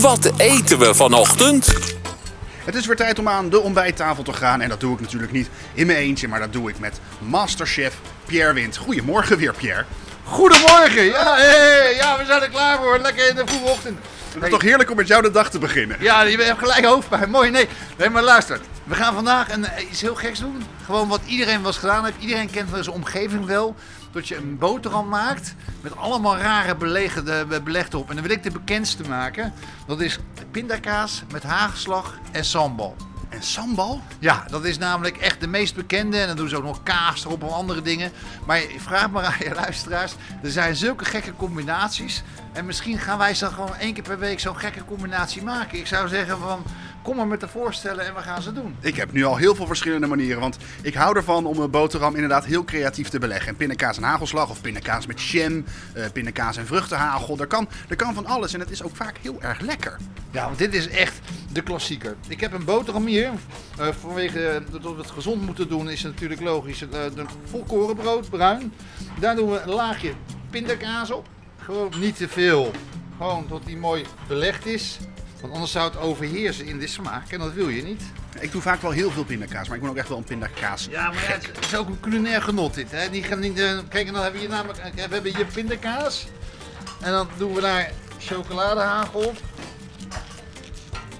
Wat eten we vanochtend? Het is weer tijd om aan de ontbijttafel te gaan. En dat doe ik natuurlijk niet in mijn eentje, maar dat doe ik met Masterchef Pierre Wind. Goedemorgen weer, Pierre. Goedemorgen! Ja, hey, ja, we zijn er klaar voor. Lekker in de vroege ochtend. Het is toch heerlijk om met jou de dag te beginnen. Ja, je hebt gelijk hoofdpijn. Mooi. Nee, nee maar luister. We gaan vandaag een, eh, iets heel geks doen. Gewoon wat iedereen was gedaan heeft. Iedereen kent wel zijn omgeving wel. Dat je een boterham maakt met allemaal rare belegde, beleg erop. En dan wil ik de bekendste maken. Dat is pindakaas met hagelslag en sambal. En sambal? Ja, dat is namelijk echt de meest bekende. En dan doen ze ook nog kaas erop en andere dingen. Maar vraag maar aan je luisteraars. Er zijn zulke gekke combinaties. En misschien gaan wij zo gewoon één keer per week zo'n gekke combinatie maken. Ik zou zeggen van, kom maar met de voorstellen en we gaan ze doen. Ik heb nu al heel veel verschillende manieren. Want ik hou ervan om een boterham inderdaad heel creatief te beleggen. En pindakaas en hagelslag of pindakaas met jam, uh, pindakaas en vruchtenhagel. Er kan, er kan van alles en het is ook vaak heel erg lekker. Ja, want dit is echt de klassieker. Ik heb een boterham hier. Uh, vanwege dat we het gezond moeten doen is het natuurlijk logisch. Uh, volkorenbrood, bruin. Daar doen we een laagje pindakaas op. Gewoon niet te veel. Gewoon tot die mooi belegd is. Want anders zou het overheersen in de smaak. En dat wil je niet. Ik doe vaak wel heel veel pindakaas, maar ik ben ook echt wel een pindakaas. Ja, maar het is ook een culinair genot dit. Hè? Die gaan niet, uh, kijk, en dan hebben we hier namelijk we hebben hier pindakaas. En dan doen we daar chocoladehagel op.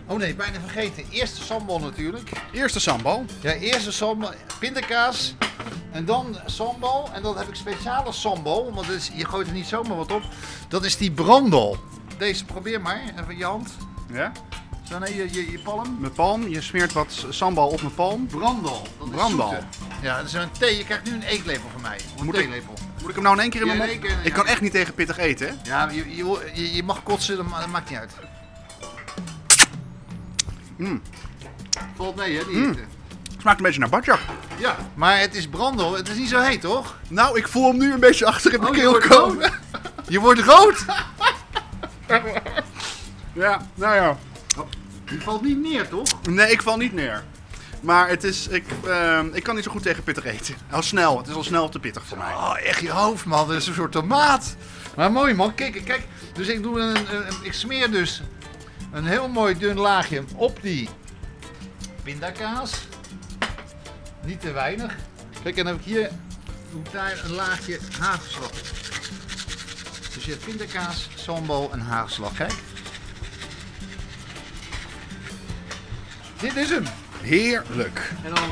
Oh nee, bijna vergeten. Eerste sambal natuurlijk. Eerste sambal? Ja, eerste sambal. Pindakaas. En dan sambal. En dan heb ik speciale sambal. Want is, je gooit er niet zomaar wat op. Dat is die brandel. Deze probeer maar. Even je hand. Ja? Zo, nee, je, je, je palm. Mijn palm. Je smeert wat sambal op mijn palm. Brandel. Dat Brandal. Ja, dat is een thee. Je krijgt nu een eetlepel van mij. Een moet theelepel. Moet ik hem nou in één keer in mijn mond? Keer, ik kan echt niet tegen pittig eten, hè? Ja, je, je, je mag kotsen. Dat maakt niet uit. Mm. Valt mee, hè? Die mm. Smaakt een beetje naar badjak. Ja, maar het is brandel. Het is niet zo heet, toch? Nou, ik voel hem nu een beetje achter in mijn oh, keel komen. Je wordt rood? ja, nou ja. Je valt niet neer, toch? Nee, ik val niet neer. Maar het is, ik, uh, ik kan niet zo goed tegen pittig eten. Al snel, het is al snel te pittig voor mij. Oh, echt je hoofd, man. Dat is een soort tomaat. Maar mooi, man. Kijk, kijk. Dus ik, doe een, een, ik smeer dus een heel mooi dun laagje op die pindakaas. Niet te weinig. Kijk, en dan heb ik hier ik daar een laagje hagelslag. Dus je hebt pindakaas, sambal en hagelslag. Kijk. Dit is hem. Heerlijk. En dan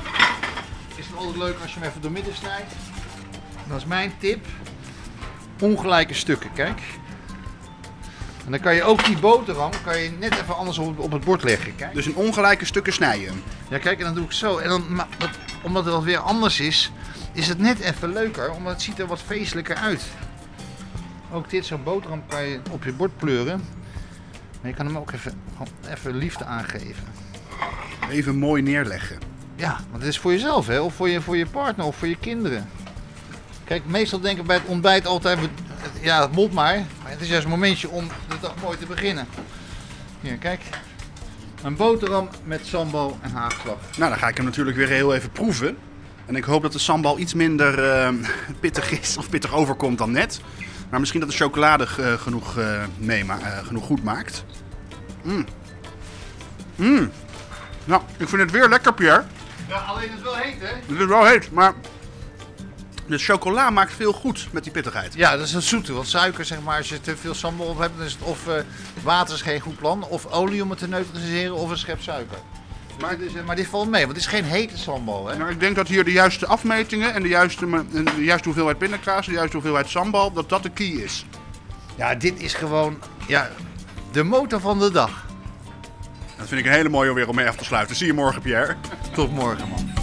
is het altijd leuk als je hem even door midden snijdt. Dat is mijn tip. Ongelijke stukken, kijk. En dan kan je ook die boterham kan je net even anders op, op het bord leggen. Kijk. Dus in ongelijke stukken snijden. Ja, kijk, en dan doe ik zo. En dan, omdat het wat weer anders is, is het net even leuker. Omdat het ziet er wat feestelijker uit. Ook dit, zo'n boterham kan je op je bord pleuren. Maar je kan hem ook even, even liefde aangeven. Even mooi neerleggen. Ja, want het is voor jezelf, hè? Of voor je, voor je partner of voor je kinderen. Kijk, meestal denken bij het ontbijt altijd, ja, het moet maar. Maar het is juist een momentje om de dag mooi te beginnen. Hier, kijk. Een boterham met sambal en haagslag. Nou, dan ga ik hem natuurlijk weer heel even proeven. En ik hoop dat de sambal iets minder uh, pittig is of pittig overkomt dan net. Maar misschien dat de chocolade uh, genoeg, uh, meema genoeg goed maakt. Mmm. Mmm. Nou, ik vind het weer lekker, Pierre. Ja, alleen het is wel heet, hè? Het is wel heet, maar de chocola maakt veel goed met die pittigheid. Ja, dat is het zoete. Want suiker, zeg maar, als je te veel sambal op hebt, dan is het of uh, water is geen goed plan, of olie om het te neutraliseren, of een schep suiker. Maar, dus, maar dit valt mee, want het is geen hete sambal. Hè? Nou, ik denk dat hier de juiste afmetingen en de juiste, de juiste hoeveelheid pindakaas, de juiste hoeveelheid sambal, dat dat de key is. Ja, dit is gewoon ja, de motor van de dag. Dat vind ik een hele mooie weer om mee af te sluiten. Zie je morgen, Pierre. Tot morgen, man.